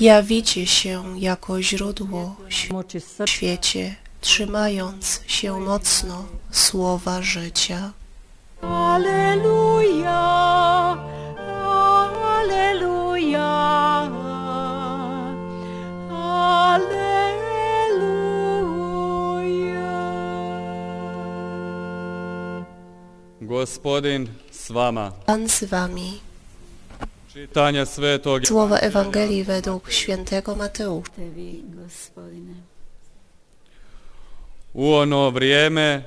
Jawicie się jako źródło w świecie, trzymając się mocno słowa życia. Aleluja, aleluja, aleluja. Gospodin s vama. Pan z wami. Čitanje svetog Słowa Ewangelii według świętego Mateusza. Tebi, gospodine. U ono vrijeme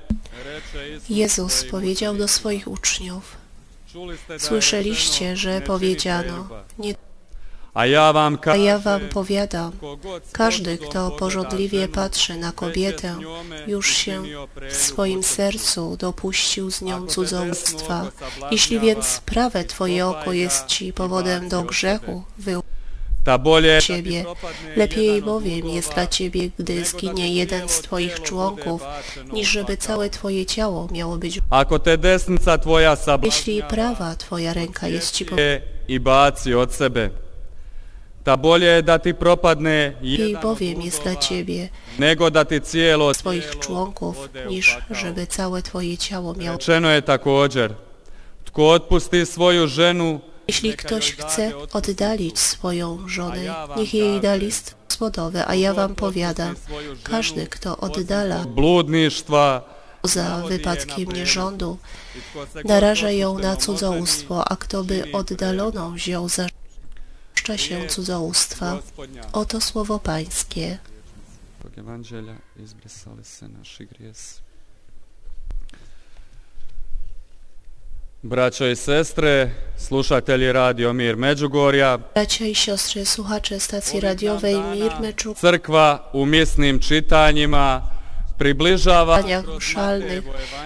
reče Isus Jezus powiedział do swoich uczniów, słyszeliście, że "Ne činite powiedziano, ljubav." nie, A ja vam a kažem, ja wam powiadam, każdy, kto pożądliwie patrzy na kobietę, już się w swoim sercu dopuścił z nią cudzołóstwa. Jeśli więc prawe Twoje oko jest Ci powodem do grzechu, wyłóż Ta propadne Lepiej bowiem jest dla Ciebie, gdy zginie jeden z Twoich członków, niż żeby całe Twoje ciało miało być. Ako te desnica tvoja Jeśli prawa Twoja ręka jest Ci po... je i baci od sebe. Od bowiem jest dla Ciebie, swoich członków, niż żeby całe Twoje ciało miało. Jeśli ktoś chce oddalić swoją żonę, niech jej da list. słodowy, a ja wam powiadam, każdy, kto oddala za wypadkiem nierządu, i naraża ją na cudzołóstwo, a kto by oddaloną wziął za się cudzołóstwa. Oto słowo Pańskie. Braćo i sestre, slušatelji Radio Mir Međugorja, Bracia i siostry, słuchacze stacji radiowej Mir Meczuk crkva u misnim evanđelje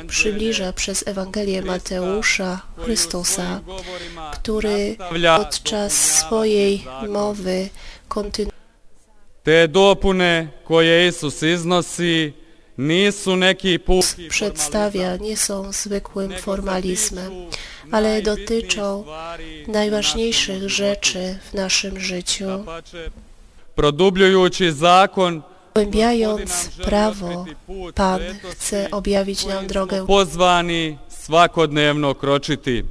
przybliża przez Ewangelię Mateusza Chrystusa, który podczas swojej mowy kontynuuje Te dopune koje Isus iznosi nisu neki puki przedstawia, nie są zwykłym formalizmem, ale dotyczą najważniejszych rzeczy w naszym życiu. Produbljujući zakon, Głębiając prawo, Pan chce objawić nam drogę, pozvani svakodnevno kročiti.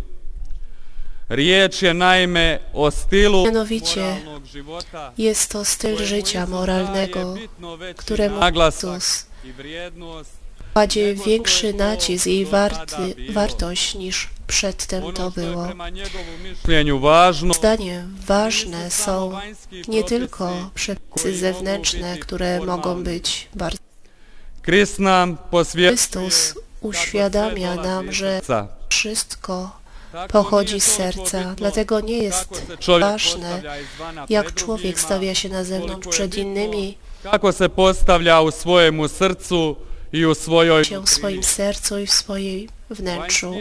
Riječ je naime o stilu Mianowicie jest to styl życia moralnego, któremu Jezus kładzie większy nacisk i warty, wartość niż przedtem to było. Zdaniem ważne są nie tylko przepisy zewnętrzne, które mogą być bardzo. Chrystus uświadamia nam, że srca. wszystko pochodzi z serca, dlatego nie kako jest ważne, jak człowiek stawia się na zewnątrz przed innymi, Kako se postavlja u svojemu srcu i u svojoj się w swoim sercu i w swojej wnętrzu.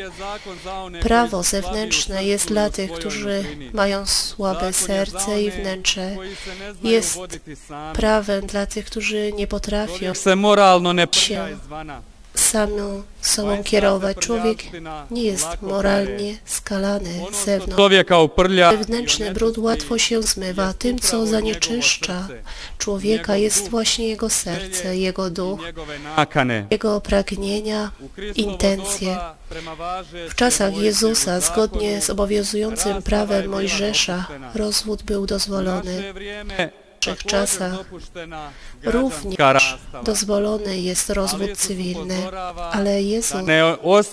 Prawo zewnętrzne jest dla tych, którzy mają słabe serce i wnętrze. Jest. Prawem dla tych, którzy nie potrafią się. Samą sobą kierować. Człowiek nie jest moralnie skalany z zewnątrz. Wewnętrzny brud łatwo się zmywa. Tym, co zanieczyszcza człowieka, jest właśnie jego serce, jego duch, jego pragnienia, intencje. W czasach Jezusa, zgodnie z obowiązującym prawem Mojżesza, rozwód był dozwolony. Czasach Również dozwolony jest rozwód cywilny, ale Jezus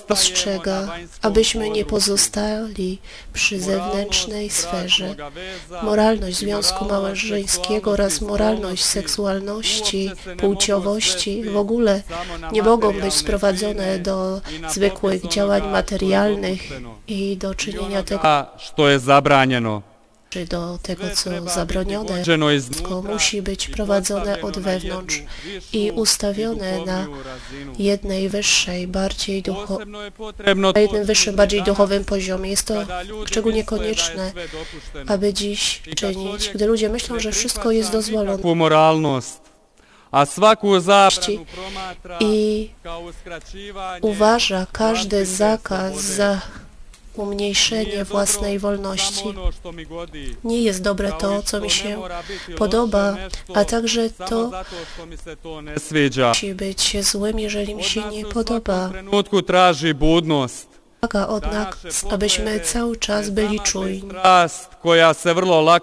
ostrzega, abyśmy nie pozostali przy zewnętrznej sferze. Moralność związku małżeńskiego oraz moralność seksualności, płciowości w ogóle nie mogą być sprowadzone do zwykłych działań materialnych i do czynienia tego, onoga što je zabranjeno. Czy do tego, co zabronione. musi być prowadzone od wewnątrz i ustawione na jednej wyższej, bardziej ducho, na jednym wyższym, bardziej duchowym poziomie. Jest to szczególnie konieczne, aby dziś czynić, gdy ludzie myślą, że wszystko jest dozwolone a svaku zabranu i uważa każdy zakaz za umniejszenie własnej wolności. Nie jest dobre to, co mi się podoba, a także to musi być złym, jeżeli mi się nie podoba. traži budnost. Wymaga od abyśmy cały czas byli czujni.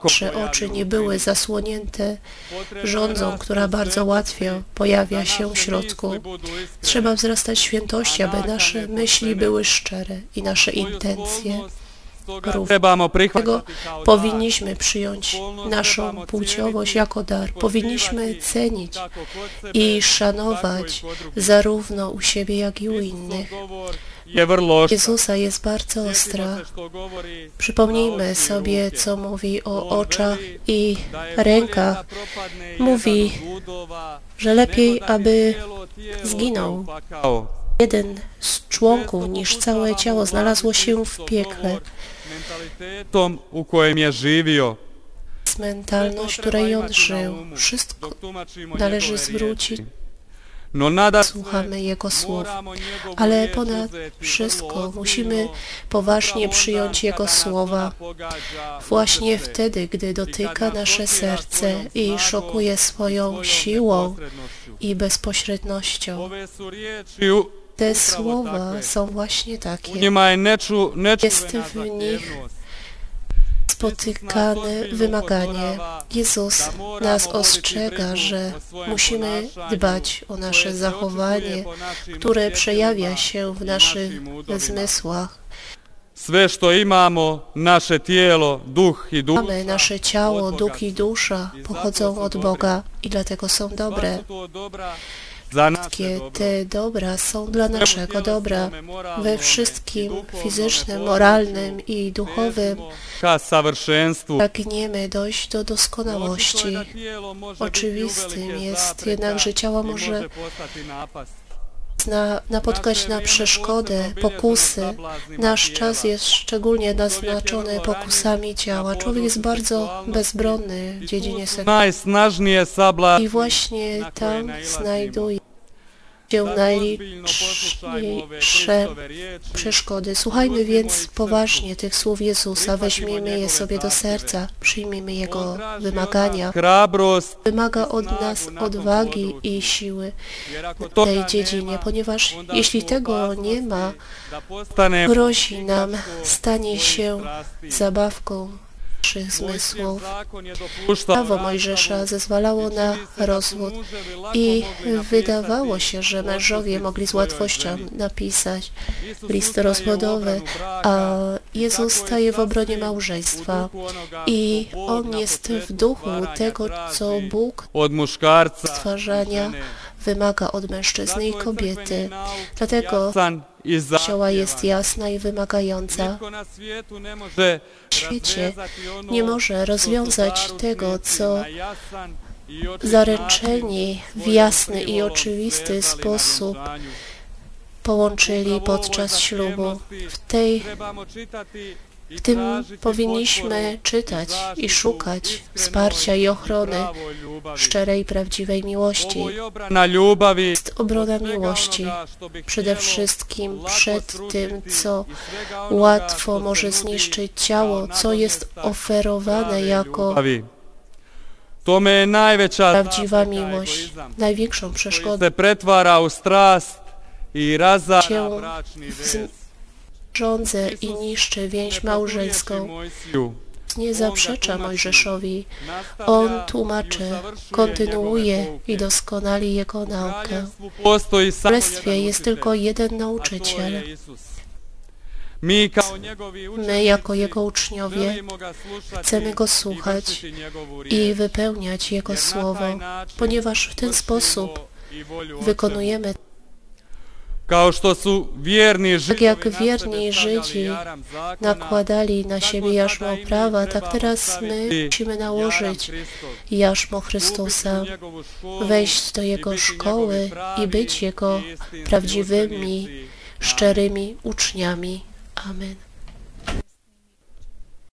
Nasze oczy nie były zasłonięte rządzą, która bardzo łatwo pojawia się w środku. Trzeba wzrastać świętości, aby nasze myśli były szczere i nasze intencje. Dlatego powinniśmy przyjąć naszą płciowość jako dar. Powinniśmy cenić i szanować zarówno u siebie, jak i u innych. Jezusa jest bardzo ostra. Przypomnijmy sobie, co mówi o oczach i rękach. Mówi, że lepiej, aby zginął. jeden z członków niż całe ciało znalazło się w piekle. jest mentalność, której on żył. Wszystko należy zwrócić. No słuchamy Jego słów. Ale ponad wszystko musimy ozbiljno, poważnie przyjąć Jego słowa. Właśnie wtedy, gdy dotyka nasze serce i szokuje swoją siłą i bezpośrednością. Te słowa takve. są właśnie takie. Jest w nich. Spotykane wymaganie. Jezus nas ostrzega, że musimy dbać o nasze zachowanie, które przejawia się w naszych zmysłach. Sve što imamo, naše tijelo, duh i duša, Mamy nasze ciało, duch i dusza pochodzą od Boga i dlatego są dobre. Wszystkie te dobra. są dla naszego dobra. We wszystkim fizycznym, moralnym i duchowym. Pragniemy dojść do doskonałości. Oczywistym jest jednak, że ciało może na, napotkać na przeszkodę, pokusy. Nasz czas jest szczególnie naznaczony pokusami ciała. Człowiek jest bardzo bezbronny w dziedzinie seksu. I właśnie tam znajduje się najliczniejsze przeszkody. Słuchajmy więc poważnie tych słów Jezusa, weźmiemy je sobie do serca, przyjmijmy Jego wymagania. Wymaga od nas odwagi i siły w tej dziedzinie, ponieważ jeśli tego nie ma, grozi nam stanie się zabawką naszych zmysłów. Prawo Mojżesza zezwalało na rozwód i wydawało się, że mężowie mogli z łatwością napisać list rozwodowy, a Jezus staje w obronie małżeństwa. i On jest w duchu tego, co Bóg stwarzania wymaga od mężczyzny i kobiety. Dlatego ciała jest jasna i wymagająca. W świecie nie może rozwiązać tego, co zaręczeni w jasny i oczywisty sposób połączyli podczas ślubu. W tej W tym powinniśmy czytać i szukać wsparcia i ochrony szczerej prawdziwej miłości. Jest obrona miłości. Przede wszystkim przed tym, co łatwo może zniszczyć ciało, co jest oferowane jako prawdziwa miłość. Największą przeszkodą Się. Rządzę i niszczy więź małżeńską. Nie zaprzecza Mojżeszowi. On tłumaczy, kontynuuje i doskonali Jego naukę. W królestwie jest tylko jeden nauczyciel. My jako Jego uczniowie chcemy Go słuchać i wypełniać Jego słowo, ponieważ w ten sposób wykonujemy Židovi jak wierni Żydzi nakładali na siebie jarzmo prawa, tak teraz my musimy nałożyć jarzmo Chrystusa, wejść do Jego szkoły i być Jego prawdziwymi, szczerymi uczniami. Amen.